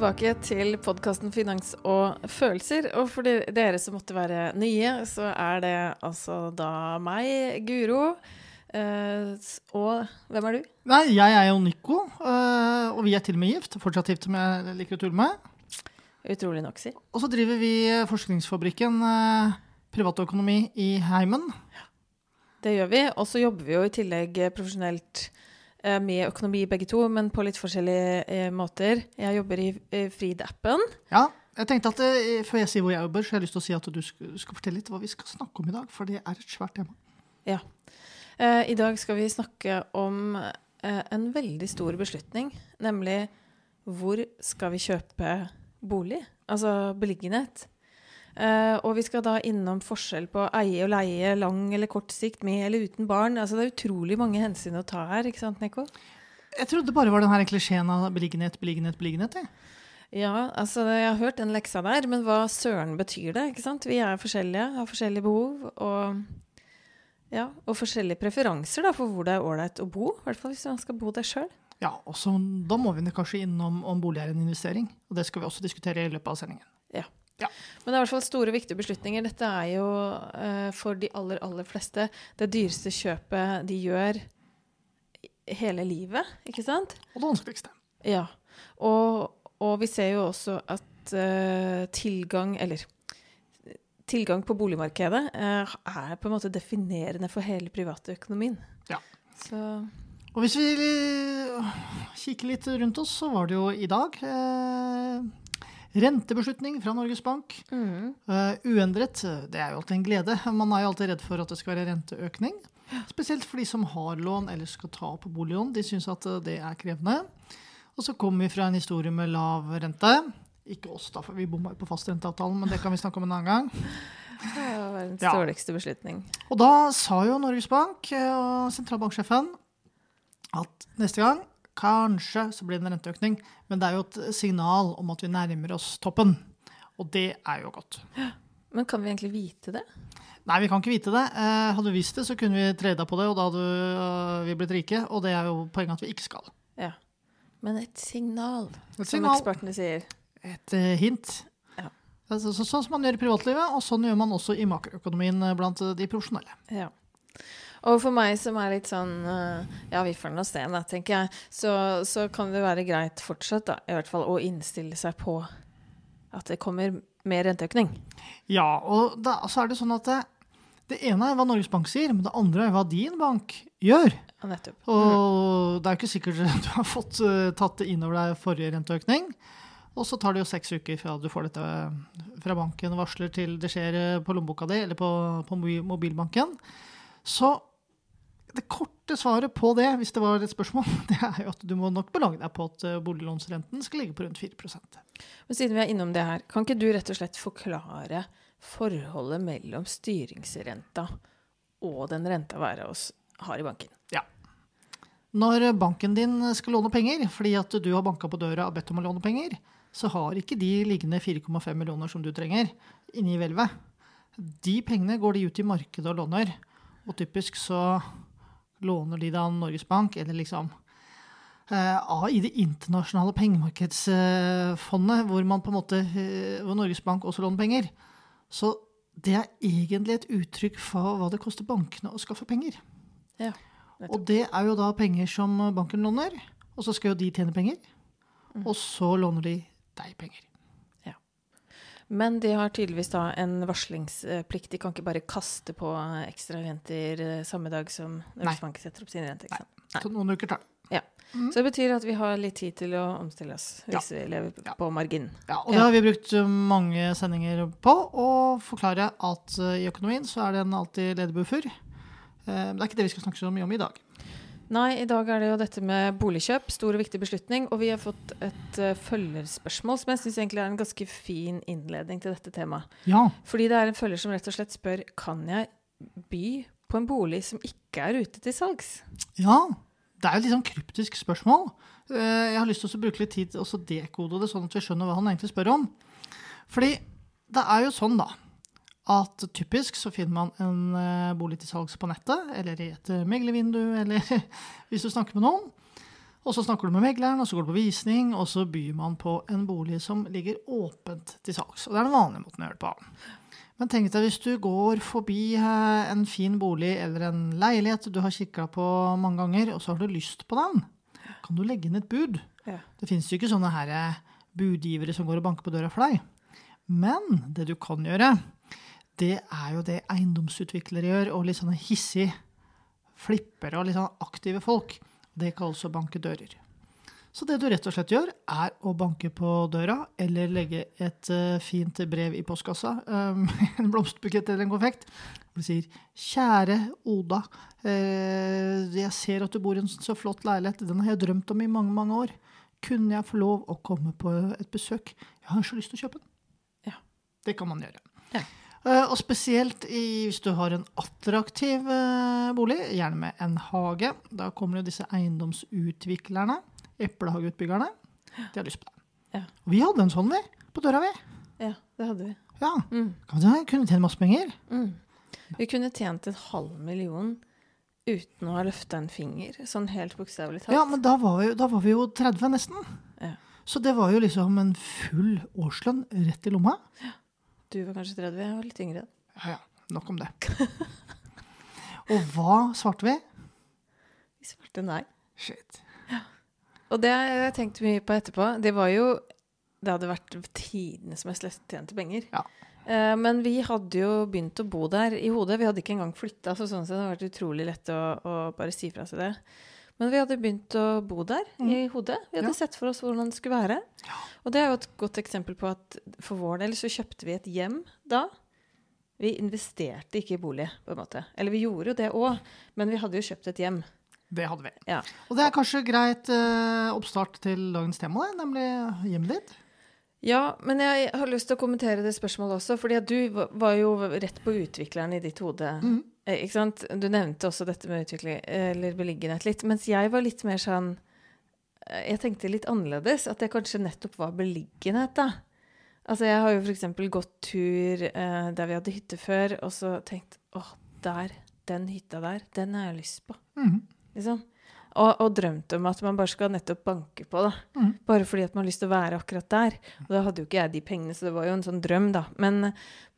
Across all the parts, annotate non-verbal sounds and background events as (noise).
Tilbake til podkasten Finans og følelser. Og for dere som måtte være nye, så er det altså da meg, Guro. Uh, og hvem er du? Nei, jeg er jo Nico. Uh, og vi er til og med gift. Fortsatt gift, som jeg liker å tulle med. Utrolig nok, si. Og så driver vi Forskningsfabrikken uh, privatøkonomi i heimen. Det gjør vi. Og så jobber vi jo i tillegg profesjonelt med økonomi begge to, men på litt forskjellige eh, måter. Jeg jobber i eh, Frid-appen. Ja, jeg tenkte at eh, Før jeg sier hvor jeg jobber, så har jeg lyst til å si at du skal, fortelle litt hva vi skal snakke om i dag, for det er et svært tema. Ja. Eh, I dag skal vi snakke om eh, en veldig stor beslutning, nemlig hvor skal vi kjøpe bolig? Altså beliggenhet. Uh, og vi skal da innom forskjell på eie og leie, lang eller kort sikt, med eller uten barn. Altså Det er utrolig mange hensyn å ta her, ikke sant, Nico? Jeg trodde det bare var den her klisjeen av beliggenhet, beliggenhet, beliggenhet. Jeg. Ja, altså jeg har hørt den leksa der, men hva søren betyr det? ikke sant? Vi er forskjellige, har forskjellige behov og, ja, og forskjellige preferanser da, for hvor det er ålreit å bo. I hvert fall hvis man skal bo der sjøl. Ja, og så, da må vi kanskje innom om bolig er en investering. Og det skal vi også diskutere i løpet av sendingen. Ja. Ja. Men det er i hvert fall store, viktige beslutninger. Dette er jo uh, for de aller, aller fleste det dyreste kjøpet de gjør hele livet, ikke sant? Og det vanskeligste. Ja. Og, og, vi ser jo også at uh, tilgang, eller tilgang på boligmarkedet uh, er på en måte definerende for hele privatøkonomien. Ja. Så og hvis vi kikker litt rundt oss, så var det jo i dag eh, Rentebeslutning fra Norges Bank. Mm. Uh, uendret. Det er jo alltid en glede. Man er jo alltid redd for at det skal være renteøkning. Spesielt for de som har lån eller skal ta på boliglån. De syns at eh, det er krevende. Og så kommer vi fra en historie med lav rente. Ikke oss, da, for vi bomma på fastrenteavtalen, men det kan vi snakke om en annen gang. (laughs) Det var verdens ja. dårligste beslutning. Og da sa jo Norges Bank eh, og sentralbanksjefen at neste gang Kanskje så blir det en renteøkning, men det er jo et signal om at vi nærmer oss toppen. Og det er jo godt. Men kan vi egentlig vite det? Nei, vi kan ikke vite det. Eh, hadde vi visst det, så kunne vi treda på det, og da hadde eh, vi blitt rike. Og det er jo poenget at vi ikke skal. Ja. Men et signal, et som signal. ekspertene sier. Et uh, hint. Ja. Så, så, sånn som man gjør i privatlivet, og sånn gjør man også i makroøkonomien blant de profesjonelle. Ja. Og for meg som er litt sånn Ja, vi får nå sten, da, tenker jeg, så, så, kan det være greit fortsatt, da, i hvert fall, å innstille seg på at det kommer mer renteøkning. Ja, og da, så er det sånn at det, det, ene er hva Norges Bank sier, men det andre er hva din bank gjør. Ja, nettopp. Og mm. det er jo ikke sikkert (laughs) du har fått uh, tatt det innover deg forrige renteøkning. Og så tar det jo seks uker fra du får dette fra banken varsler til det skjer eh, på lommeboka di eller på, på mobilbanken. Så det korte svaret på det, hvis det var et spørsmål, (laughs) det er jo at du må nok belage deg på at eh, boliglånsrenten skal ligge på rundt 4 Men Siden vi er innom det her, kan ikke du rett og slett forklare forholdet mellom styringsrenta og den renta hver av oss har i banken? Ja. Når banken din skal låne penger fordi at du har banka på døra og bedt om å låne penger, så har ikke de liggende 4,5 millioner som du trenger, inni hvelvet. De pengene går de ut i markedet og låner. Og typisk så låner de da Norges Bank, eller liksom uh, i det internasjonale pengemarkedsfondet, hvor man på en måte, uh, hvor Norges Bank også låner penger. Så det er egentlig et uttrykk for hva det koster bankene å skaffe penger. Ja, og det er jo da penger som banken låner, og så skal jo de tjene penger. Mm. Og så låner de deg penger. Men de har tydeligvis da en varslingsplikt. De kan ikke bare kaste på ekstra renter eh, samme dag som Norges setter opp sine renter. Nei. Nei. Så noen uker tar ja. Mm. Så det betyr at vi har litt tid til å omstille oss hvis ja. vi lever på ja. margin. Ja, og det har vi brukt eh, mange sendinger på å forklare at eh, i økonomien så er det en alltid ledig buffer. Det er ikke det vi skal snakke så mye om i dag. Nei, i dag er det jo dette med boligkjøp. Stor og viktig beslutning. Og vi har fått et uh, følgerspørsmål som jeg syns egentlig er en ganske fin innledning til dette temaet. Ja. Fordi det er en følger som rett og slett spør kan jeg by på en bolig som ikke er ute til salgs. Ja. Det er jo et litt sånn kryptisk spørsmål. Uh, jeg har lyst til å bruke litt tid til å dekode det, sånn at vi skjønner hva han egentlig spør om. Fordi det er jo sånn, da at typisk så finner man en uh, bolig til salgs på nettet, eller i et uh, meglervindu, (laughs) eller hvis du snakker med noen. Og så snakker du med megleren, og så går du på visning, og så byr man på en bolig som ligger åpent til salgs. Og det er den vanlige måten å gjøre det på. Men tenk deg hvis du går forbi eh, en fin bolig eller en leilighet du har kikka på mange ganger, og så har du lyst på den. Kan du legge inn et bud? Ja. Det fins jo ikke sånne her eh, budgivere som går og banker på døra for deg. Men det du kan gjøre, det er jo det eiendomsutviklere gjør, og litt sånne hissige flippere og litt sånn aktive folk. Det kalles å banke dører. Så det du rett og slett gjør, er å banke på døra eller legge et uh, fint brev i postkassa, um, (laughs) en blomsterbukett eller en konfekt, hvor du sier 'Kjære Oda, uh, jeg ser at du bor i en så flott leilighet. Den har jeg drømt om i mange, mange år. Kunne jeg få lov å komme på et besøk? Jeg har så lyst til å kjøpe den.' Ja. Det kan man gjøre. Ja. Uh, og spesielt i, hvis du har en attraktiv uh, bolig, gjerne med en hage. Da kommer jo disse eiendomsutviklerne, eplehageutbyggerne. De har lyst på det. Ja. Og vi hadde en sånn, vi. På døra, vi. Ja, det hadde vi. Ja, Mm. kan vi kunne tjent masse penger. Mm. Vi kunne tjent en halv million uten å ha løfta en finger, sånn helt bokstavelig talt. Ja, men da var, vi, da var vi jo 30 nesten. Ja. Så det var jo liksom en full årslønn rett i lomma. Du var kanskje 30, jeg var litt yngre. Ja, ja. Nok om det. (laughs) Og hva svarte vi? Vi svarte nei. Shit. Og det har jeg tenkt mye på etterpå. Det var jo Det hadde vært tidenes mest lettjente penger. Ja. Eh, men vi hadde jo begynt å bo der i hodet. Vi hadde ikke engang flytta, så sånn sett hadde det vært utrolig lett å, å bare si fra seg det. Men vi hadde begynt å bo der i hodet. Vi hadde Mm. Ja. sett for oss hvordan det skulle være. Ja. Og det er jo et godt eksempel på at for vår del så kjøpte vi et hjem da. Vi investerte ikke i bolig, på en måte. Eller vi gjorde jo det òg, men vi hadde jo kjøpt et hjem. Det hadde vi. Ja. Og det er kanskje greit uh, oppstart til dagens tema, nemlig hjemmet ditt. Ja, men jeg har lyst til å kommentere det spørsmålet også, fordi du var jo rett på utvikleren i ditt hode. Mhm. Eh, Ikke sant? Du nevnte også dette med utvikling, eller beliggenhet litt, mens jeg var litt mer sånn eh, Jeg tenkte litt annerledes, at det kanskje nettopp var beliggenhet, da. Altså, jeg har jo eksempel gått tur eh, der vi hadde hytte før, og så tenkt åh, der, den hytta der, den har jeg lyst på. Mm. Liksom. Og, og drømt om at man bare skal nettopp banke på, da. Mm. Bare fordi at man har lyst til å være akkurat der. Og da hadde jo ikke jeg de pengene, så det var jo en sånn drøm, da. Men,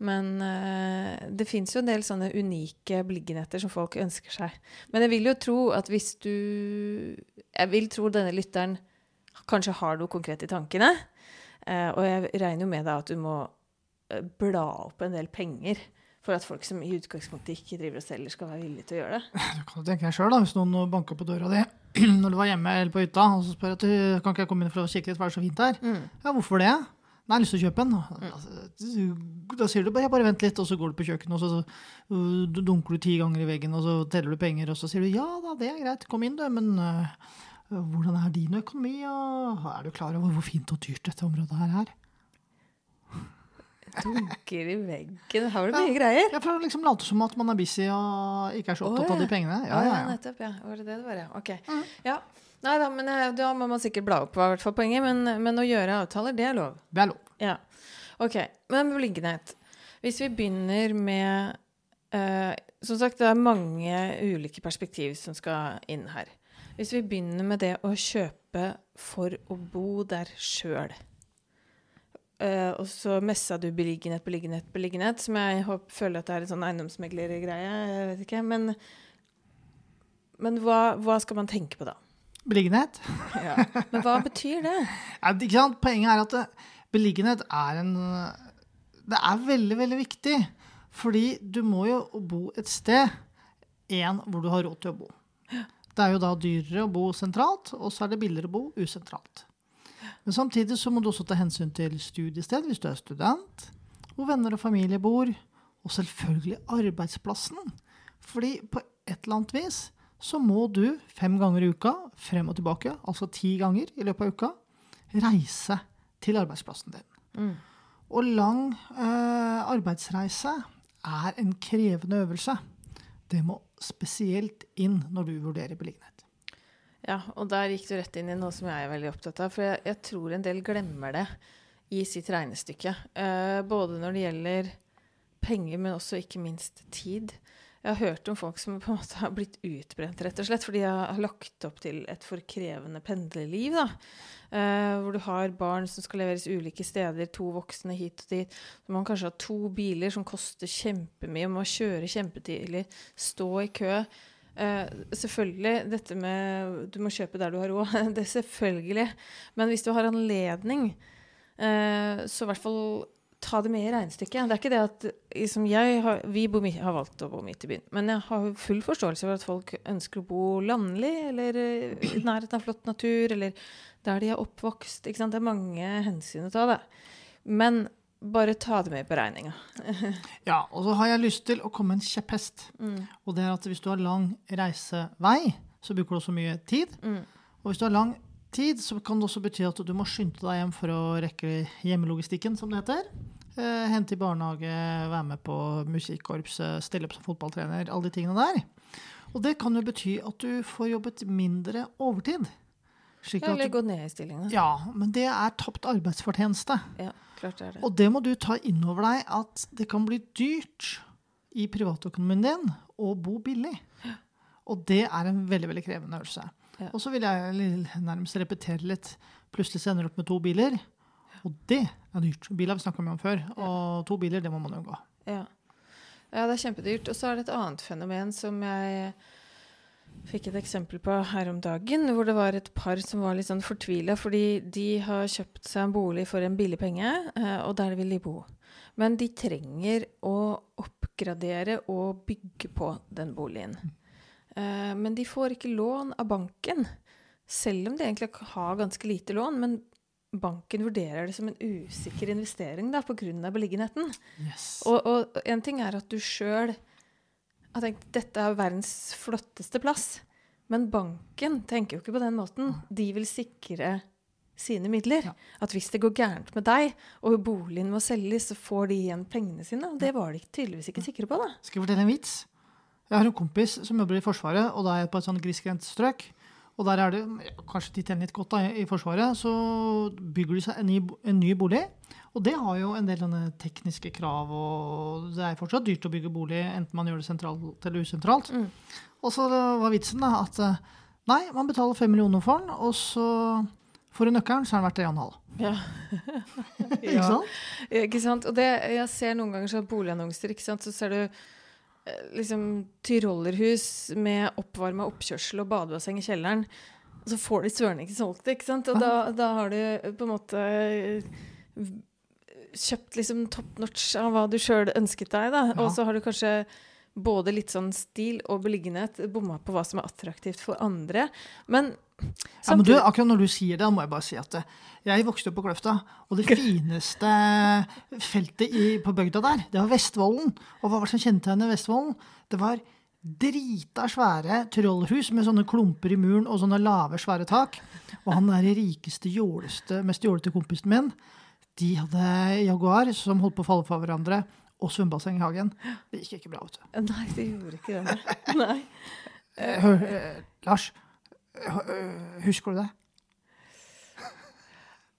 men eh, det fins jo en del sånne unike beliggenheter som folk ønsker seg. Men jeg vil jo tro at hvis du Jeg vil tro denne lytteren kanskje har noe konkret i tankene. Eh, og jeg regner jo med deg at du må eh, bla opp en del penger for at folk som i utgangspunktet ikke driver og selger, skal være villige til å gjøre det. (laughs) Du kan jo tenke deg sjøl, hvis noen banka på døra di (clears throat) når du var hjemme eller på hytta, og så spør at du kan ikke jeg komme inn for å kikke litt, hva er det så fint her. Mm. Ja, hvorfor det? Nei, jeg har lyst til å kjøpe en. Altså, Da sier du bare, bare vent litt, og så går du på kjøkkenet, og så du dunker du ti ganger i veggen, og så teller du penger, og så sier du ja da, det er greit, kom inn du, men uh, hvordan er din økonomi, og er du klar over hvor fint og dyrt dette området her er? Dunker i veggen. Her du mye greier. Ja, for Det liksom late som at man er busy og ikke er så opptatt av ja. de pengene. Ja, ja, ja. nettopp. ja. Var det det det var, ja? Ok. Ja. Nei da, men eh, da må man sikkert bla opp, var i hvert fall poenget. Men, men å gjøre avtaler, det er lov. Det er lov. Ja. Ok. Men beliggenhet. Hvis vi begynner med uh, Som sagt, det er mange ulike perspektiv som skal inn her. Hvis vi begynner med det å kjøpe for å bo der sjøl. Eh, og så messa du beliggenhet, beliggenhet, beliggenhet, som jeg håper, føler at det er en sånn eiendomsmeglergreie. Jeg vet ikke. Men, men hva, hva skal man tenke på da? Beliggenhet. (laughs) Ja. Men hva betyr det? Ja, ikke sant? Poenget er at det, beliggenhet er en Det er veldig, veldig viktig. Fordi du må jo bo et sted én, hvor du har råd til å bo. Det er jo da dyrere å bo sentralt, og så er det billigere å bo usentralt. Men samtidig så må du også ta hensyn til studiested hvis du er student, hvor venner og familie bor, og selvfølgelig arbeidsplassen. Fordi på et eller annet vis så må du fem ganger i uka, frem og tilbake, altså ti ganger i løpet av uka, reise til arbeidsplassen din. Mm. Og lang eh, arbeidsreise er en krevende øvelse. Det må spesielt inn når du vurderer beliggenhet. Ja, og der gikk du rett inn i noe som jeg er veldig opptatt av. For jeg, jeg tror en del glemmer det i sitt regnestykke. Eh, både når det gjelder penger, men også ikke minst tid. Jeg har hørt om folk som på en måte har blitt utbrent, rett og slett, fordi de har lagt opp til et for krevende pendlerliv. da. Eh, hvor du har barn som skal leveres ulike steder, to voksne hit og dit. Så man kanskje har to biler som koster kjempemye, må kjøre kjempetidlig, stå i kø. Eh, selvfølgelig, dette med Du må kjøpe der du har råd. (laughs) det er selvfølgelig. Men hvis du har anledning, uh, så i hvert fall ta det med i regnestykket. Det er ikke det at liksom har, Vi bor, har valgt å bo midt i byen. Men jeg har full forståelse for at folk ønsker å bo landlig, eller i nærheten av flott natur, eller der de er oppvokst. Det er mange hensyn å ta, det. Men bare ta det med i beregninga. (laughs) ja, og så har jeg lyst til å komme en kjepphest. Mm. Og det er at hvis du har lang reisevei, så bruker du også mye tid. Mm. Og hvis du har lang tid, så kan det også bety at du må skynde deg hjem for å rekke hjemmelogistikken, som det heter. Eh, hente i barnehage, være med på musikkorps, stille opp som fotballtrener. Alle de tingene der. Og det kan jo bety at du får jobbet mindre overtid. Eller gå ned i stillingen. Ja, men det er tapt arbeidsfortjeneste. Ja, klart det er det. Og det må du ta inn over deg at det kan bli dyrt i privatøkonomien din å bo billig. Og det er en veldig veldig krevende øvelse. Ja. Og så vil jeg nærmest repetere litt. Plutselig sender du opp med to biler, og det er dyrt. Bil har vi snakka mye om før, og to biler, det må man unngå. Ja. ja, det er kjempedyrt. Og så er det et annet fenomen som jeg fikk et eksempel på her om dagen, hvor det var et par som var litt sånn fortvila fordi de har kjøpt seg en bolig for en billig penge, eh, og der vil de bo. Men de trenger å oppgradere og bygge på den boligen. Eh, men de får ikke lån av banken, selv om de egentlig har ganske lite lån. Men banken vurderer det som en usikker investering da, pga. beliggenheten. Yes. Og, én en ting er at du sjøl har tenkt dette er verdens flotteste plass. Men banken tenker jo ikke på den måten. De vil sikre sine midler. Ja. At hvis det går gærent med deg, og boligen må selges, så får de igjen pengene sine. Og det var de tydeligvis ikke sikre på. da. Skal jeg fortelle en vits? Jeg har en kompis som jobber i Forsvaret, og da er jeg på et sånn grisgrendt strøk. Og der er det, kanskje de tjener litt godt da, i Forsvaret, så bygger de seg en ny, en ny, bolig. Og det har jo en del tekniske krav, og det er fortsatt dyrt å bygge bolig, enten man gjør det sentralt eller usentralt. Mm. Og så var vitsen da at nei, man betaler fem millioner for den, og så får du nøkkelen, så er den verdt tre og en halv. Ja. (laughs) ikke sant? Ja, ikke sant? Og det, jeg ser noen ganger sånn boligannonser, ikke sant? så ser du Eh, liksom tyrollerhus med oppvarma oppkjørsel og badebasseng i kjelleren. Så får de søren ikke solgt det, ikke sant? Og da, da, har du på en måte eh, kjøpt liksom top notch av hva du sjøl ønsket deg, da. Og så har du kanskje både litt sånn stil og beliggenhet bomma på hva som er attraktivt for andre. Men ja, du, akkurat når du sier det, må jeg bare si at eh, jeg vokste opp på Kløfta. Og det (laughs) fineste feltet i, på bygda der, det var Vestvollen. Og hva var det som kjennetegnet Vestvollen? Det var drita svære trollhus med sånne klumper i muren og sånne lave, svære tak. Og han der rikeste, jåleste, mest jålete kompisen min, de hadde Jaguar som holdt på å falle for hverandre, og svømmebasseng i hagen. Det gikk ikke bra, vet du. Nei, det gjorde ikke det. Nei. (laughs) Hør, eh, Lars, Husker du det?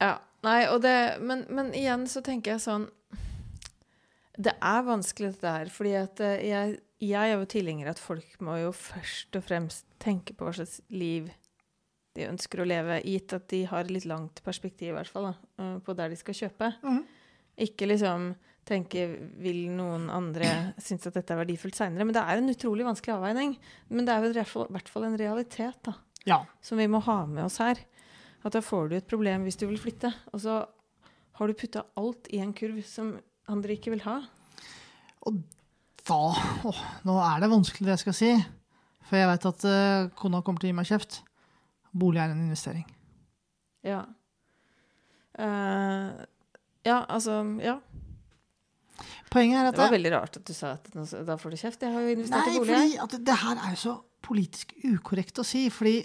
ja. Nei, og det men, men, igjen så tenker jeg sånn Det er vanskelig, dette her. Fordi at eh, jeg, jeg er jo tilhenger at folk må jo først og fremst tenke på hva slags liv de ønsker å leve, gitt at de har litt langt perspektiv, i hvert fall, da, eh, på der de skal kjøpe. Mm. Ikke liksom tenke vil noen andre synes at dette er verdifullt seinere. Men det er en utrolig vanskelig avveining. Men det er jo i hvert fall en realitet, da ja. som vi må ha med oss her. At da får du et problem hvis du vil flytte. Og så har du putta alt i en kurv som andre ikke vil ha. Og da åh, Nå er det vanskelig det jeg skal si. For jeg vet at uh, kona kommer til å gi meg kjeft. Bolig er en investering. Ja. Uh, ja, altså Ja. Poenget er at Det var veldig rart at du sa at da får du kjeft. Jeg har jo investert nei, i bolig. Nei, fordi det her er jo så politisk ukorrekt å si. Fordi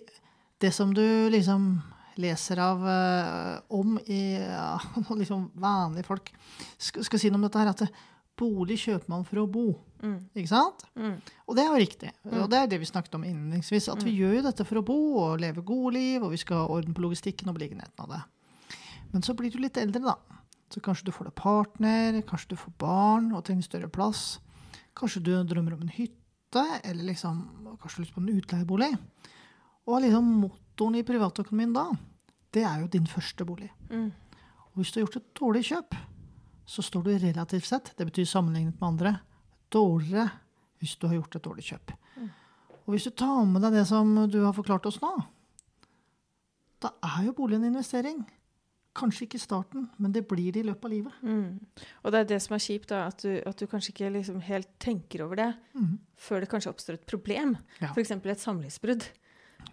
det som du liksom leser av uh, om i ja, (laughs) liksom vanlige folk skal, skal, si noe om dette her, at det, bolig kjøper man for å bo. Mm. Ikke sant? Mm. Og det er jo riktig. Mm. Og det er det vi snakket om innledningsvis. At vi mm. gjør jo dette for å bo og leve gode liv, og vi skal ha orden på logistikken og beliggenheten av det. Men så blir du litt eldre, da. Så kanskje du får deg partner, kanskje du får barn og trenger større plass. Kanskje du drømmer om en hytte hytte, eller liksom kanskje lyst på en utleiebolig. Og liksom motoren i privatøkonomien da, det er jo din første bolig. Mm. Og hvis du har gjort et dårlig kjøp, så står du relativt sett, det betyr sammenlignet med andre, dårligere hvis du har gjort et dårlig kjøp. Mm. Og hvis du tar med deg det som du har forklart oss nå, da er jo bolig en investering. Kanskje ikke i starten, men det blir det i løpet av livet. Mm. Og det er det som er kjipt, da, at du, at du kanskje ikke liksom helt tenker over det mm. før det kanskje oppstår et problem. Ja. F.eks. et samlivsbrudd.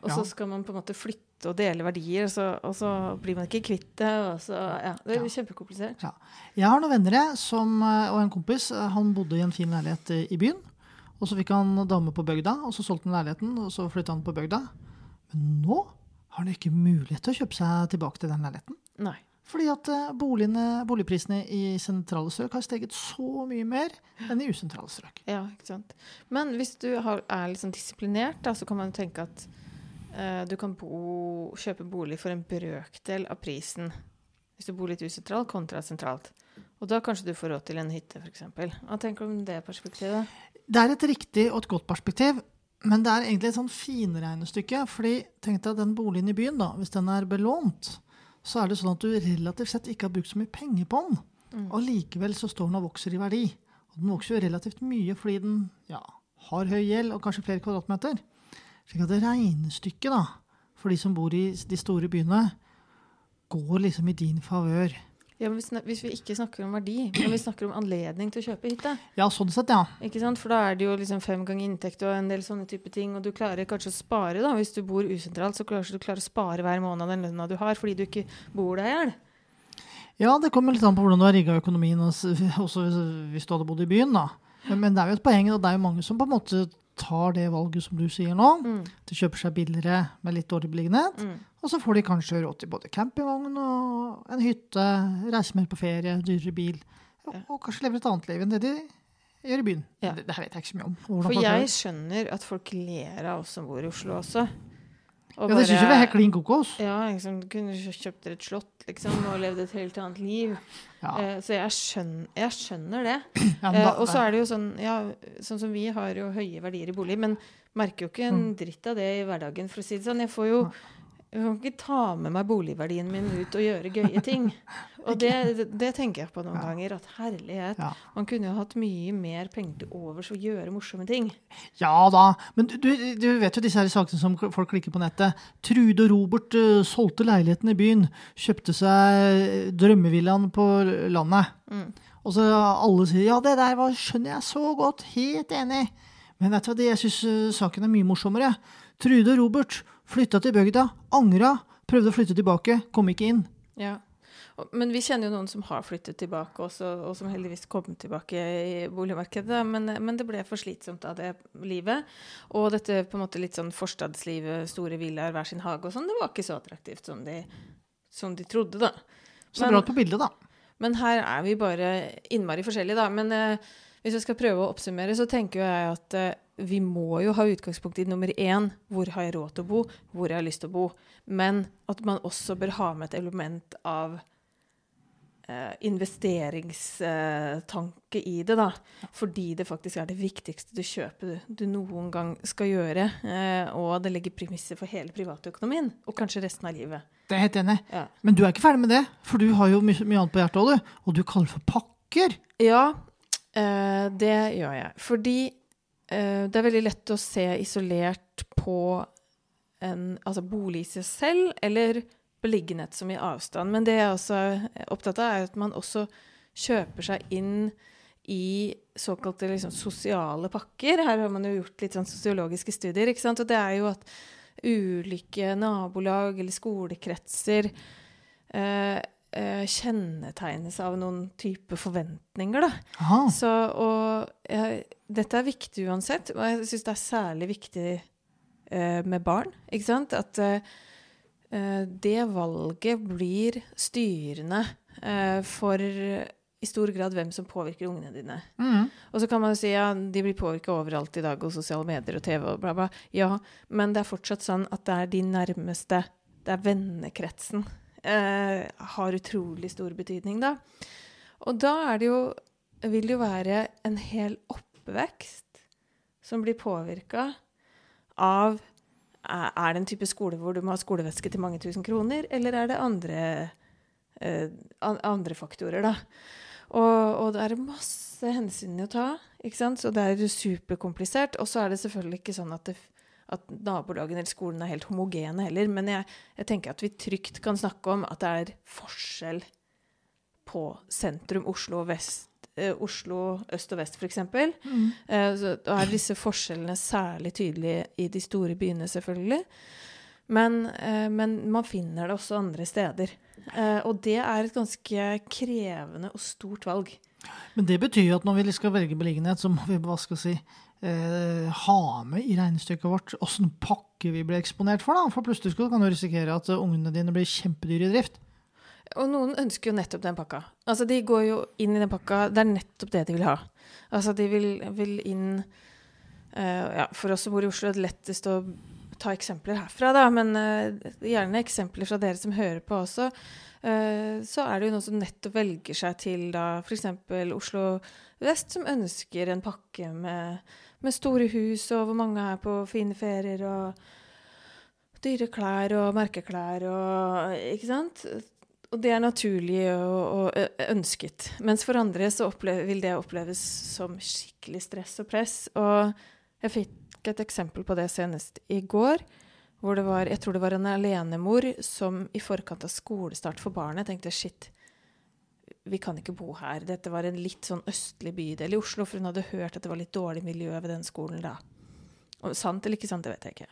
Og Ja. så skal man på en måte flytte og dele verdier, og så, og så blir man ikke kvitt det. Ja, det er Ja. kjempekomplisert. Jeg har noen venner jeg, som, eh, og en kompis. eh, Han bodde i en fin leilighet i- i byen. Og så fikk han dame på bygda, og så solgte han leiligheten, og så flytta han på bygda. Men nå har han ikke mulighet til å kjøpe seg tilbake til den leiligheten. Nei. Fordi at eh, boligene, boligprisene i sentrale strøk har steget så mye mer enn i usentrale strøk. Ja, ikke sant. Men hvis du har, er sånn disiplinert, da, så kan man tenke at uh, du kan bo, kjøpe bolig for en brøkdel av prisen hvis du bor litt usentralt kontra sentralt. Og da kanskje du får råd til en hytte, f.eks. Hva tenker du om det perspektivet? Det er et riktig og et godt perspektiv, men det er egentlig et sånn finregnestykke. fordi tenk deg den boligen i byen, da, hvis den er belånt, så er det sånn at du relativt sett ikke har brukt så mye penger på den. Mm. Og likevel så står den og vokser i verdi. Og den vokser jo relativt mye fordi den ja, har høy gjeld og kanskje flere kvadratmeter. Slik at det regnestykket da, for de som bor i de store byene, går liksom i din favør. Ja, men hvis, hvis vi ikke snakker om verdi, men vi snakker om anledning til å kjøpe hytte Ja, sånn sett, ja. ikke sant? For da er det jo liksom fem ganger inntekt og en del sånne type ting. Og du klarer kanskje å spare, da. Hvis du bor usentralt, så klarer du klarer å spare hver måned den lønna du har, fordi du ikke bor deg i hjel. Ja, det kommer litt an på hvordan du har rigga økonomien, (laughs) også hvis- hvis du hadde bodd i byen. da. Men, men det er jo et poeng, og det er jo mange som på en måte tar det valget som du sier nå. Mm. De kjøper seg billigere med litt dårlig beliggenhet. Mm. Og så får de kanskje råd til både campingvogn og en hytte, reise mer på ferie, dyrere bil. Og, og kanskje lever et annet liv enn det de gjør i byen. Ja. Det, det her vet jeg ikke så mye om. For jeg skjønner at folk ler av oss som bor i Oslo også. Ja, det syns jeg vi er helt klin kokos. Ja, liksom, du kunne kjø- kjøpt dere et slott liksom, og levd et helt annet liv. Ja. Eh, så jeg skjønner, jeg skjønner det. (clears throat) Ja, Eh, og så er det jo sånn, ja, sånn som vi har jo høye verdier i bolig, men merker jo ikke en dritt av det i hverdagen, for å si det sånn. Jeg får jo jeg kan ikke ta med meg boligverdien min ut og gjøre gøye ting. (laughs) Og det, det, tenker jeg på noen Ja. ganger. At herlighet, Ja. man kunne jo hatt mye mer penger til overs og gjøre morsomme ting. Ja da, men du, du vet jo disse her sakene som folk klikker på nettet. Trude og Robert uh, solgte leiligheten i byen, kjøpte seg drømmevillaen på landet. Mm. Og så alle sier ja, det der var, skjønner jeg så godt, helt enig. Men vet du hva, jeg syns saken er mye morsommere. Trude og Robert flytta til bygda, angra, prøvde å flytte tilbake, kom ikke inn. Ja. Men vi kjenner jo noen som har flyttet tilbake også, og som heldigvis kom tilbake i boligmarkedet. Men, men det ble for slitsomt av det livet. Og dette på en måte litt sånn forstadslivet, store villaer, hver sin hage og sånn, det var ikke så attraktivt som de, som de trodde, da. Så bra på bildet, da. Men her er vi bare innmari forskjellige, da. Men eh, hvis jeg skal prøve å oppsummere, så tenker jeg at eh, vi må jo ha utgangspunkt i nummer én. Hvor har jeg råd til å bo? Hvor har jeg lyst til å bo? Men at man også bør ha med et element av eh, investeringstanke i det, da. Fordi det faktisk er det viktigste du kjøper du, noen gang skal gjøre. Eh, og det legger premisser for hele privatøkonomien, og kanskje resten av livet. Det er jeg helt enig. Ja. Men du er ikke ferdig med det, for du har jo mye, mye annet på hjertet òg, du. Og du kaller for pakker. Ja, eh, det gjør jeg. Fordi eh, det er veldig lett å se isolert på en altså bolig i seg selv, eller beliggenhet som i avstand. Men det jeg også er opptatt av, er at man også kjøper seg inn i såkalte liksom, sosiale pakker. Her har man jo gjort litt sånn sosiologiske studier. ikke sant? Og det er jo at ulike nabolag eller skolekretser eh, eh, kjennetegnes av noen type forventninger, da. Så, og jeg, dette er viktig uansett, og jeg syns det er særlig viktig eh, med barn. Ikke sant? At eh, eh, det valget blir styrende eh, for i stor grad hvem som påvirker ungene dine. Mm. Og så kan man jo si ja, de blir påvirka overalt i dag, og sosiale medier og TV og bla, bla. Ja, men det er fortsatt sånn at det er de nærmeste, det er vennekretsen, eh, har utrolig stor betydning, da. Og da er det jo Vil det jo være en hel oppvekst som blir påvirka av er er det en type skole hvor du må ha skoleveske til mange tusen kroner, eller er det andre, eh, andre faktorer, da? Og, og det er masse hensyn å ta, ikke sant? så det er superkomplisert. Og så er det selvfølgelig ikke sånn at, det, at nabolagene eller skolen er helt homogene heller. Men jeg, jeg tenker at vi trygt kan snakke om at det er forskjell på sentrum Oslo og vest, eh, Oslo øst og vest, f.eks. Mm. Eh, så da er disse forskjellene særlig tydelige i de store byene, selvfølgelig. Men, eh, men man finner det også andre steder. Eh, og det er et ganske krevende og stort valg. Men det betyr jo at når vi skal velge beliggenhet, så må vi hva skal si, eh, ha med i regnestykket vårt åssen pakke vi blir eksponert for. da. For plutselig kan du risikere at eh, ungene dine blir kjempedyre i drift. Og noen ønsker jo nettopp den pakka. Altså, de går jo inn i den pakka. Det er nettopp det de vil ha. Altså, de vil, vil inn uh, ja, For oss som bor i Oslo, er det lettest å ta eksempler herfra, da. Men uh, gjerne eksempler fra dere som hører på også. Uh, så er det jo noen som nettopp velger seg til da f.eks. Oslo vest, som ønsker en pakke med, med store hus, og hvor mange er på fine ferier, og dyre klær og merkeklær og Ikke sant? Og det er naturlig og, og ønsket. Mens for andre så opplev, vil det oppleves som skikkelig stress og press. Og jeg fikk et eksempel på det senest i går. Hvor det var, jeg tror det var en alenemor som i forkant av skolestart for barnet tenkte shit, vi kan ikke bo her. Dette var en litt sånn østlig bydel i Oslo, for hun hadde hørt at det var litt dårlig miljø ved den skolen da. Og sant eller ikke sant, det vet jeg ikke.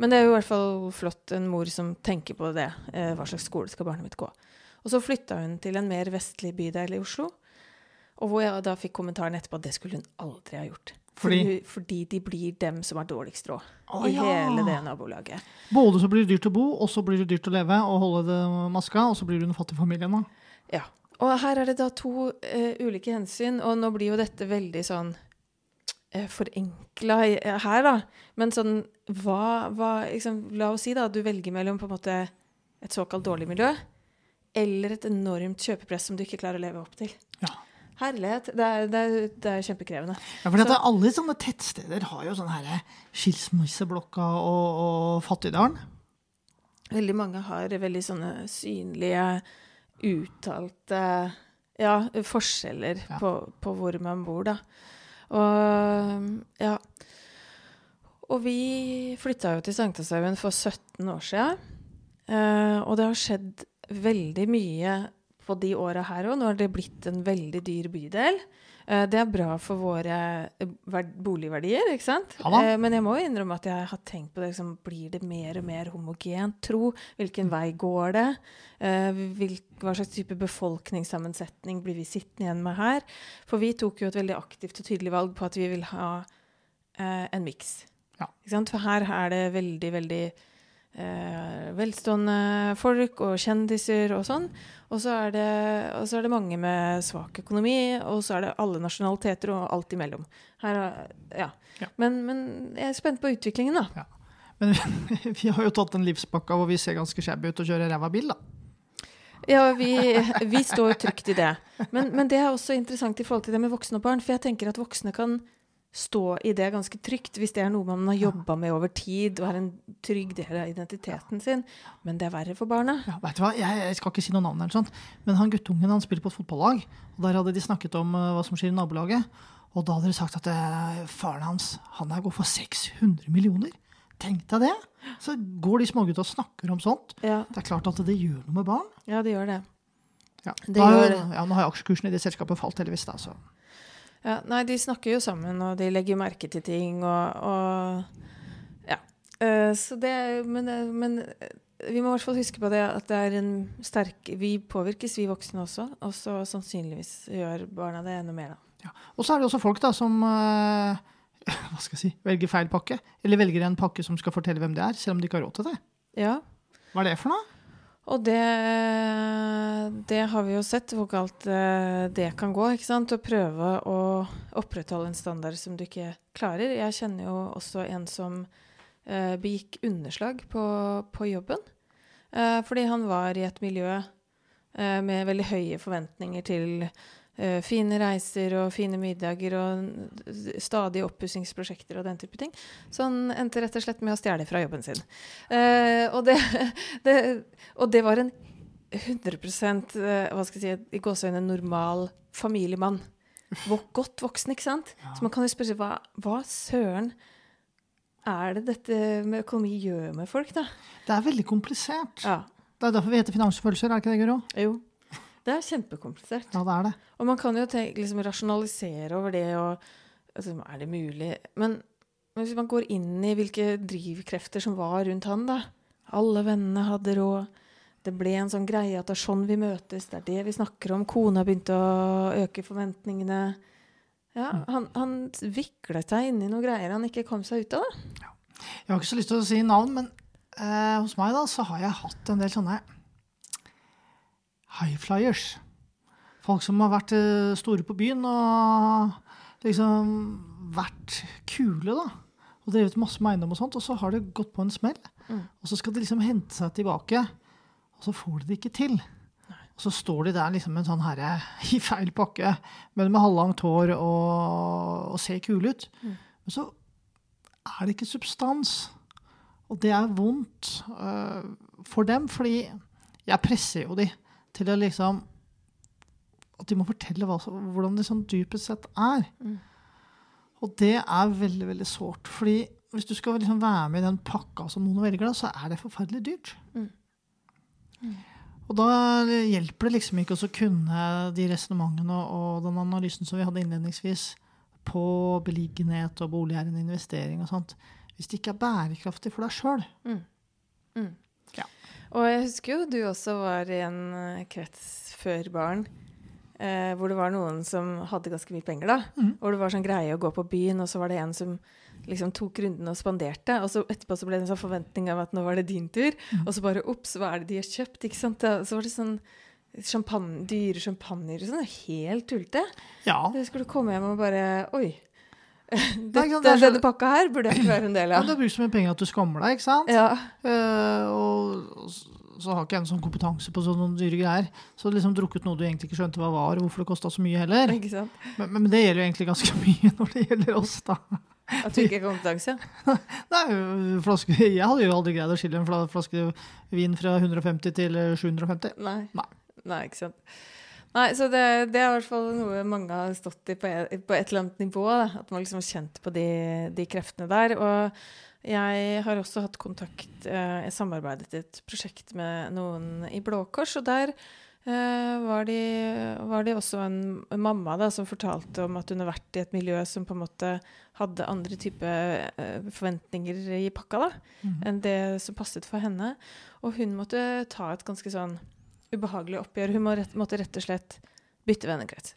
Men det er jo i hvert fall flott en mor som tenker på det. Eh, hva slags skole skal barnet mitt gå? Og så flytta hun til en mer vestlig bydel i Oslo. Og hvor jeg da fikk kommentaren etterpå at det skulle hun aldri ha gjort. Fordi? Fordi, fordi de blir dem som har dårligst råd i ja. hele det nabolaget. Både så blir det dyrt å bo, og så blir det dyrt å leve og holde det maska, og så blir du en fattig familie. Da. Ja. Og her er det da to uh, ulike hensyn, og nå blir jo dette veldig sånn uh, forenkla her, da. Men sånn hva, hva liksom, La oss si da at du velger mellom på en måte et såkalt dårlig miljø eller et enormt kjøpepress som du ikke klarer å leve opp til. Ja. Herlighet. Det er, det er, det er kjempekrevende. Ja, for Alle sånne tettsteder har jo sånn her skilsmisseblokka og, og Fattigdalen. Veldig mange har veldig sånne synlige, uttalte ja, forskjeller Ja. På, på hvor man bor, da. Og ja. Og vi flytta jo til Sankthanshaugen for 17 år siden. Eh, og det har skjedd veldig mye på de åra her òg. Nå har det blitt en veldig dyr bydel. Eh, det er bra for våre eh, boligverdier, ikke sant? Ja. Eh, men jeg må jo innrømme at jeg har tenkt på det. Liksom, blir det mer og mer homogent tro? Hvilken vei går det? Hva slags type befolkningssammensetning blir vi sittende igjen med her? For vi tok jo et veldig aktivt og tydelig valg på at vi vil ha en miks. Ja. For her er det veldig, veldig eh, velstående folk og kjendiser og sånn. Og så, er det, så er det mange med svak økonomi, og så er det alle nasjonaliteter og alt imellom. Her, er- ja. Ja. Men, men jeg er spent på utviklingen, da. Men (laughs) vi har jo tatt en livspakka hvor vi ser ganske shabby ut og kjører ræva bil, da. Ja, vi, vi står trygt i det. Men, men det er også interessant i forhold til det med voksne og barn. For jeg tenker at voksne kan stå i det ganske trygt hvis det er noe man har jobba med over tid og er en trygg del av identiteten sin. Men det er verre for barna. Ja, vet du hva? Jeg, jeg skal ikke si noe navn, eller sånt, men han guttungen han spiller på et fotballag. og Der hadde de snakket om uh, hva som skjer i nabolaget. Og da hadde de sagt at uh, faren hans han er god for 600 millioner. Tenk deg det! Så går de smågutta og snakker om sånt. Ja, Det er klart at det gjør noe med barn. ja det gjør det. Ja. Det Da, gjør det. Ja, nå har jo aksjekursen i det selskapet falt, heldigvis. da, så. Ja, nei, de snakker jo sammen, og de legger merke til ting, og, og Ja. Uh, så det Men, men eh, vi må i hvert fall huske på det at det er en sterk Vi påvirkes, vi voksne også. Og så sannsynligvis gjør barna det enda mer, da. Og så er det også folk da som uh, (laughs) hva skal jeg si, velger feil pakke. Eller velger en pakke som skal fortelle hvem det er, selv om de ikke har råd til det. Ja. Hva er det for noe? Og det, det har vi jo sett hvor galt eh, det kan gå. ikke sant? Å prøve å opprettholde en standard som du ikke klarer. Jeg kjenner jo også en som eh, begikk underslag på, på jobben. Eh, fordi han var i et miljø eh, med veldig høye forventninger til fine reiser og fine middager og stadige oppussingsprosjekter og den type ting. Så han endte rett og slett med å stjele fra jobben sin. Uh, og, det, (laughs) det, og det var en 100 uh, hva skal jeg si, i gåseøynene normal familiemann. Godt voksen, ikke sant? Ja. Så man kan jo spørre seg hva, hva søren er det dette med økonomi gjør med folk, da? Det er veldig komplisert. Ja. Det er derfor vi heter Finansfølelser, er ikke det, Guro? Jo. Det er kjempekomplisert. Ja, det er det. Og man kan jo tenke, liksom, rasjonalisere over det og altså, Er det mulig? Men, men hvis man går inn i hvilke drivkrefter som var rundt han, da Alle vennene hadde råd. Det ble en sånn greie at det er sånn vi møtes, det er det vi snakker om. Kona begynte å øke forventningene. Ja, han, han viklet seg inn i noen greier han ikke kom seg ut av. da. Jeg har ikke så lyst til å si navn, men eh, hos meg da, så har jeg hatt en del sånne high flyers. Folk som har vært eh, store på byen og liksom vært kule, da. Og drevet masse med eiendom og sånt, og så har det gått på en smell. Mm. Og så skal de liksom hente seg tilbake, og så får de det ikke til. Og så står de der liksom en sånn herre (laughs) i feil pakke, men med halvlangt hår og, og ser kule ut. Mm. Men så er det ikke substans. Og det er vondt uh, for dem, fordi jeg presser jo de til å liksom At de må fortelle hva, hvordan det sånn dypest sett er. Mm. Og det er veldig, veldig sårt. fordi hvis du skal liksom være med i den pakka som noen velger, da, så er det forferdelig dyrt. Mm. Og da hjelper det liksom ikke å kunne de resonnementene og, og den analysen som vi hadde innledningsvis på beliggenhet og bolig er en investering og sånt, hvis det ikke er bærekraftig for deg sjøl. Mm. Og jeg husker jo du også var i en eh, krets før barn eh, hvor det var noen som hadde ganske mye penger, da. mm. Hvor det var sånn greie å gå på byen, og så var det en som liksom tok runden og spanderte. Og så etterpå så ble det en sånn forventning av at nå var det din tur. Mm. Og så bare ops, hva er det de har kjøpt? ikke sant? Da- Så var det sånn champagne, dyre champagner og sånn. Helt tullete. Ja. Jeg skulle du komme hjem og bare Oi. Nei, Dette, det er så- denne pakka her burde jeg ikke være en del ja. av. Du har brukt så mye penger at du skammer deg, ikke sant? Ja. Uh, og så har ikke jeg en sånn kompetanse på sånne dyre greier. Så liksom drukket noe du egentlig ikke skjønte hva var, og hvorfor det kosta så mye heller. Ikke sant? Men, men det gjelder jo egentlig ganske (laughs) mye når det gjelder oss, da. At du ikke har kompetanse. (laughs) Nei, flaske, jeg hadde jo aldri greid å skille en flaske vin fra 150 til eh, 750. Nei. Nei. Nei, ikke sant. Nei, så det, det er i hvert fall noe mange har stått i på et, på et eller annet nivå. Da. At man liksom har kjent på de, de kreftene der. Og jeg har også hatt kontakt eh, Jeg samarbeidet i et prosjekt med noen i Blå Kors, og der eh, var, de, var de også en, en mamma da, som fortalte om at hun har vært i et miljø som på en måte hadde andre type eh, forventninger i pakka da, Mhm. enn det som passet for henne. Og hun måtte ta et ganske sånn ubehagelig oppgjør. Hun må rett, måtte rett og slett bytte vennekrets.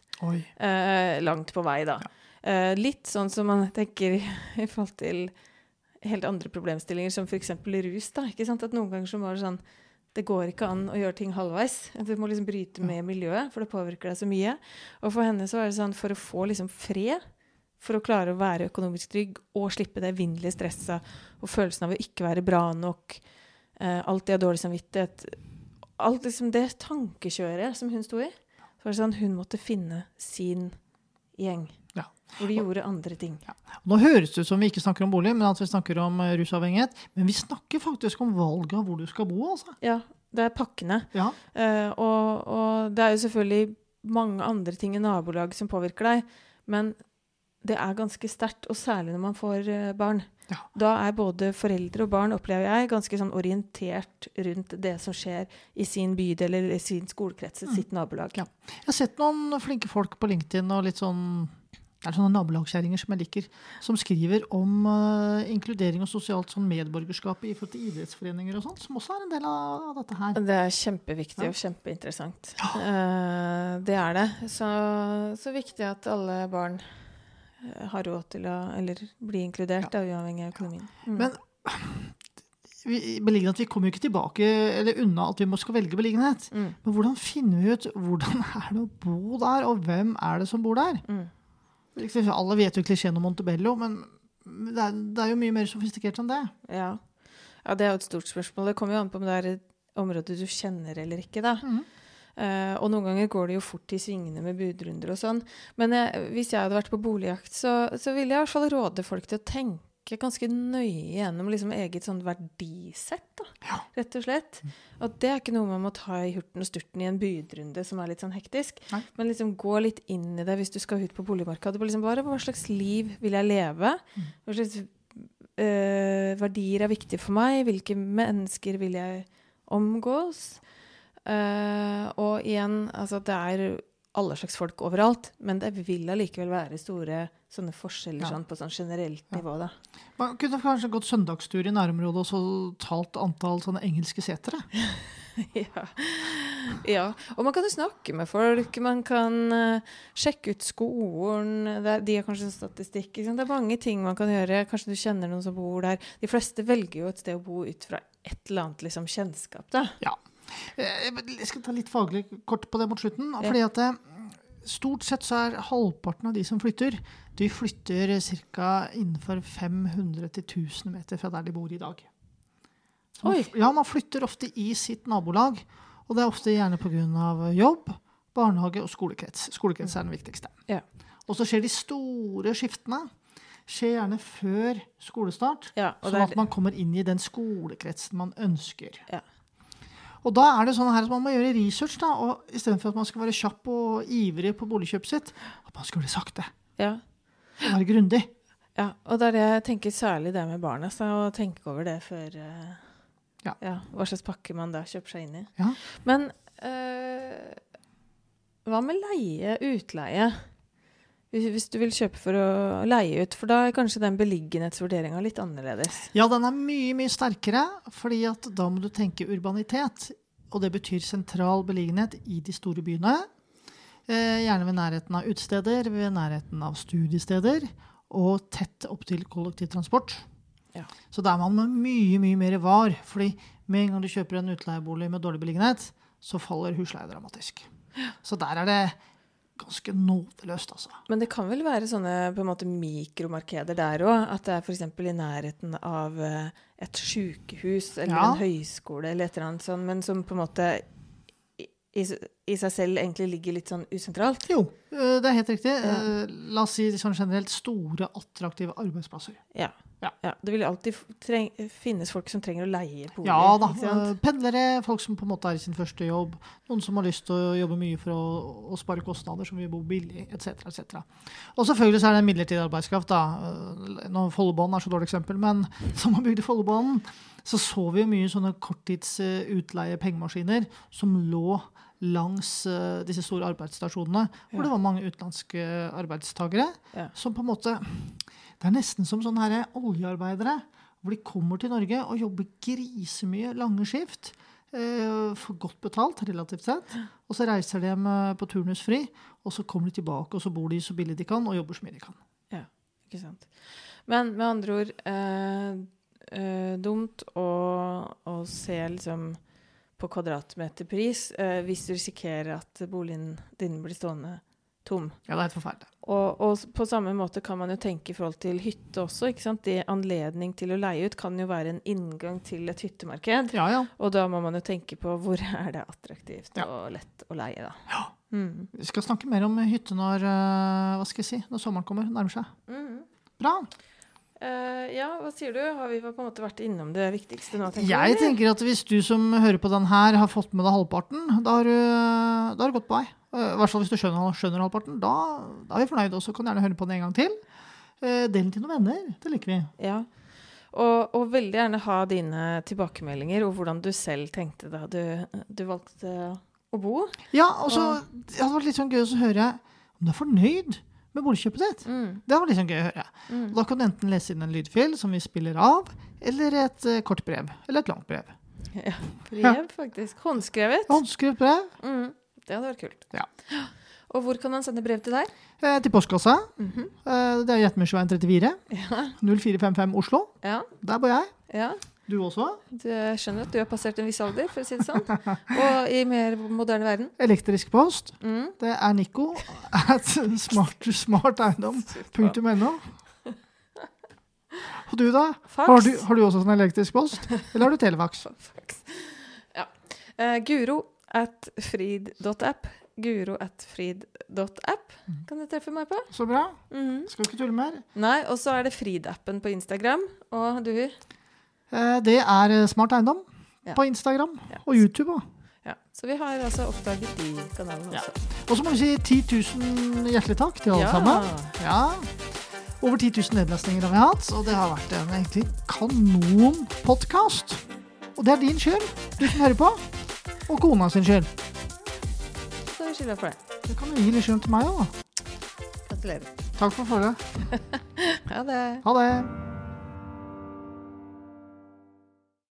Eh, langt på vei, da. Eh, litt sånn som man tenker i forhold til helt andre problemstillinger, som f.eks. rus. da, ikke sant? At noen ganger så må det sånn Det går ikke an å gjøre ting halvveis. Du må liksom bryte med miljøet, for det påvirker deg så mye. Og for henne så var det sånn for å få liksom fred, for å klare å være økonomisk trygg og slippe det evinnelige stresset og følelsen av å ikke være bra nok, eh, alltid ha dårlig samvittighet Alt liksom det tankekjøret som hun sto i. Så var det sånn hun måtte finne sin gjeng. Ja. Hvor de gjorde andre ting. Nå høres det ut som vi ikke snakker om bolig, men at vi snakker om eh, rusavhengighet. Men vi snakker faktisk om valget av hvor du skal bo, altså. Ja, det er pakkene. Ja. Uh, og, og det er jo selvfølgelig mange andre ting i nabolag som påvirker deg, men det er ganske sterkt, og særlig når man får eh, barn. Ja. Da er både foreldre og barn, opplever jeg, ganske sånn orientert rundt det som skjer i sin bydel eller i sin skolekrets, sitt nabolag. Ja. Jeg har sett noen flinke folk på LinkedIn og litt sånn det er sånne nabolagskjerringer som jeg liker, som skriver om uh, inkludering og sosialt sånn medborgerskap i forhold til idrettsforeninger og sånt, som også er en del av, av dette her. Det er kjempeviktig Ja. og kjempeinteressant. Eh, det er det. Så, så viktig at alle barn har råd til å Eller bli inkludert, da, uavhengig av økonomien. Mm. Men (sniffs) vi, beliggenhet, vi kommer jo ikke tilbake eller unna at vi må skal velge beliggenhet. mm. Men hvordan finner vi ut hvordan (laughs) er det å bo der, og hvem er det som bor der? Mm. Liksom, Alle vet jo klisjeen om Montebello, men det er, det er jo mye mer sofistikert enn det. Ja. ja, det er jo et stort spørsmål. Det kommer jo an på om det er et område du kjenner eller ikke, da. Mhm. Eh, og noen ganger går det jo fort i svingene med budrunder og sånn. Men jeg, hvis jeg hadde vært på boligjakt, så, så ville jeg i hvert fall råde folk til å tenke ganske nøye gjennom liksom eget sånn verdisett, da, Ja. rett og slett. Og det er ikke noe man må ta i hurten og sturten i en budrunde som er litt sånn hektisk. Nei. Men liksom gå litt inn i det hvis du skal ut på boligmarkedet. Liksom bare, hva slags liv vil jeg leve? Hva slags uh, verdier er viktige for meg? Hvilke mennesker vil jeg omgås? Eh, og igjen, altså det er alle slags folk overalt, men det vil allikevel være store sånne forskjeller Ja. sånn, på sånn generelt Ja. nivå. da. Man kunne kanskje gått søndagstur i nærområdet og så talt antall sånne engelske setere. (laughs) ja. ja. Og man kan jo snakke med folk. Man kan uh, sjekke ut skolen. Det er, de har kanskje en statistikk. Liksom. Det er mange ting man kan gjøre. Kanskje du kjenner noen som bor der. De fleste velger jo et sted å bo ut fra et eller annet liksom, kjennskap. da. Eh, Jeg skal ta litt faglig kort på det mot slutten. Ja. fordi at eh, Stort sett så er halvparten av de som flytter, de flytter ca. innenfor 500-1000 meter fra der de bor i dag. Man, ja, man flytter ofte i sitt nabolag, og det er ofte gjerne pga. jobb, barnehage og skolekrets. Skolekrets er den viktigste. Ja. Og så skjer de store skiftene. Skjer gjerne før skolestart, Ja, sånn at man kommer inn i den skolekretsen man ønsker. Ja. Og da er det sånn her at man må gjøre research, da, og istedenfor at man skal være kjapp og ivrig på boligkjøpet sitt, at man det sakte ja. være grundig. Ja, og det er det jeg tenker særlig det med barna. Så å tenke over det før eh, Ja. Hva slags pakke man da kjøper seg inn i. Ja. Men eh, hva med leie, utleie? Hvis, du vil kjøpe for å leie ut, for da er kanskje den beliggenhetsvurderinga litt annerledes. Ja, den er mye, mye sterkere, fordi at da må du tenke urbanitet. Og det betyr sentral beliggenhet i de store byene. Eh, gjerne ved nærheten av utesteder, ved nærheten av studiesteder, og tett opp til kollektivtransport. Ja. Så der er man mye, mye mer var. fordi med en gang du kjøper en utleiebolig med dårlig beliggenhet, så faller husleie dramatisk. Så der er det ganske nådeløst, altså. Men det kan vel være sånne på en måte mikromarkeder der òg? At det er f.eks. i nærheten av eh, et sykehus eller Ja. en høyskole eller et eller annet sånt, men som på en måte i, i, i seg selv egentlig ligger litt sånn usentralt? Jo, eh, det er helt riktig. Ja. Eh, La oss si sånn generelt store, attraktive arbeidsplasser. Ja. Ja. Det vil alltid finnes folk som trenger å leie bolig. Ja da. eh, Pendlere, folk som på en måte er i sin første jobb, noen som har lyst til å jobbe mye for å, å spare kostnader, som vil bo billig, etc. etc. Og selvfølgelig så er det en midlertidig arbeidskraft. da. Nå Follobanen er så dårlig eksempel, men (laughs) som har bygd Follobanen, så så vi jo mye sånne korttids eh, utleie pengemaskiner som lå langs eh, disse store arbeidsstasjonene, hvor det var mange utenlandske arbeidstakere som på en måte Det er nesten som sånne her oljearbeidere, hvor de kommer til Norge og jobber grisemye lange skift. Eh, for godt betalt, relativt sett. Og så reiser de hjem eh, på turnusfri, og så kommer de tilbake og så bor de så billig de kan, og jobber så mye de kan. Ja, Ikke sant. Men med andre ord eh, eh, Dumt å, å se liksom på kvadratmeterpris eh, hvis du risikerer at boligen din blir stående tom. Ja, det er helt forferdelig. Og, og på samme måte kan man jo tenke i forhold til hytte også. ikke sant? Det Anledning til å leie ut kan jo være en inngang til et hyttemarked. Ja, ja. Og da må man jo tenke på hvor (laughs) er det attraktivt Ja. og lett å leie, da. Ja. Mm. Vi skal snakke mer om hytte når, eh, hva skal jeg si, når sommeren kommer, nærmer seg. Mm. Bra. Eh, ja, hva sier du? Har vi på en måte vært innom det viktigste nå? tenker Jeg du, tenker at hvis du som hører på den her, har fått med deg halvparten, da har du, gått på vei. Eh, I hvert fall hvis du skjønner, skjønner halvparten. Da, da er vi fornøyde, og så kan gjerne høre på den en gang til. Uh, Del den til noen venner. Det liker vi. Ja. Og, og veldig gjerne ha dine tilbakemeldinger og hvordan du selv tenkte da du, du valgte å bo. Ja, og så Det hadde vært litt sånn gøy å høre om du er fornøyd med boligkjøpet sitt. Mm. Det var sånn gøy å høre. Mm. Da kan du enten lese inn en lydfil som vi spiller av, eller et uh, kort brev. Eller et langt brev. Ja, brev, faktisk. Håndskrevet. Håndskrevet brev Mm. Det hadde vært kult. Ja. Og hvor kan man sende brev til deg? eh, til postkassa. Mhm. Eh, det er Gjetmyrsveien 34. Ja. 0455 Oslo. ja. Der bor jeg. ja. Du også. Jeg skjønner at du har passert en viss alder, for å si det sånn. (laughs) Og i mer moderne verden. Elektrisk post. Mm. Det er Nico at smart, smarteiendom.no. Og du, da? Har du, har du også sånn elektrisk post? Eller har du telefax? (laughs) Fax. Ja. Uh, Guro at frid.app. Guro at frid.app kan du treffe meg på. Så bra. Mhm. Skal ikke tulle mer. Nei, og så er det Frid-appen på Instagram. Og du Det er eh, Smart Eiendom Ja. på Instagram Ja. og YouTube. også. Ja, Så vi har altså oppdaget de kanalene Ja. Og så må vi si 10 000 hjertelig takk til alle sammen. Ja. Over 10 000 nedlastninger har vi hatt, og det har vært en egentlig kanonpodkast. Og det er din skyld, du som hører på. Og kona sin skyld. Så vi skylder for det. Det kan du gi litt skyld til meg òg, da. Gratulerer. Takk for følget. (laughs) Ha det. Ha det.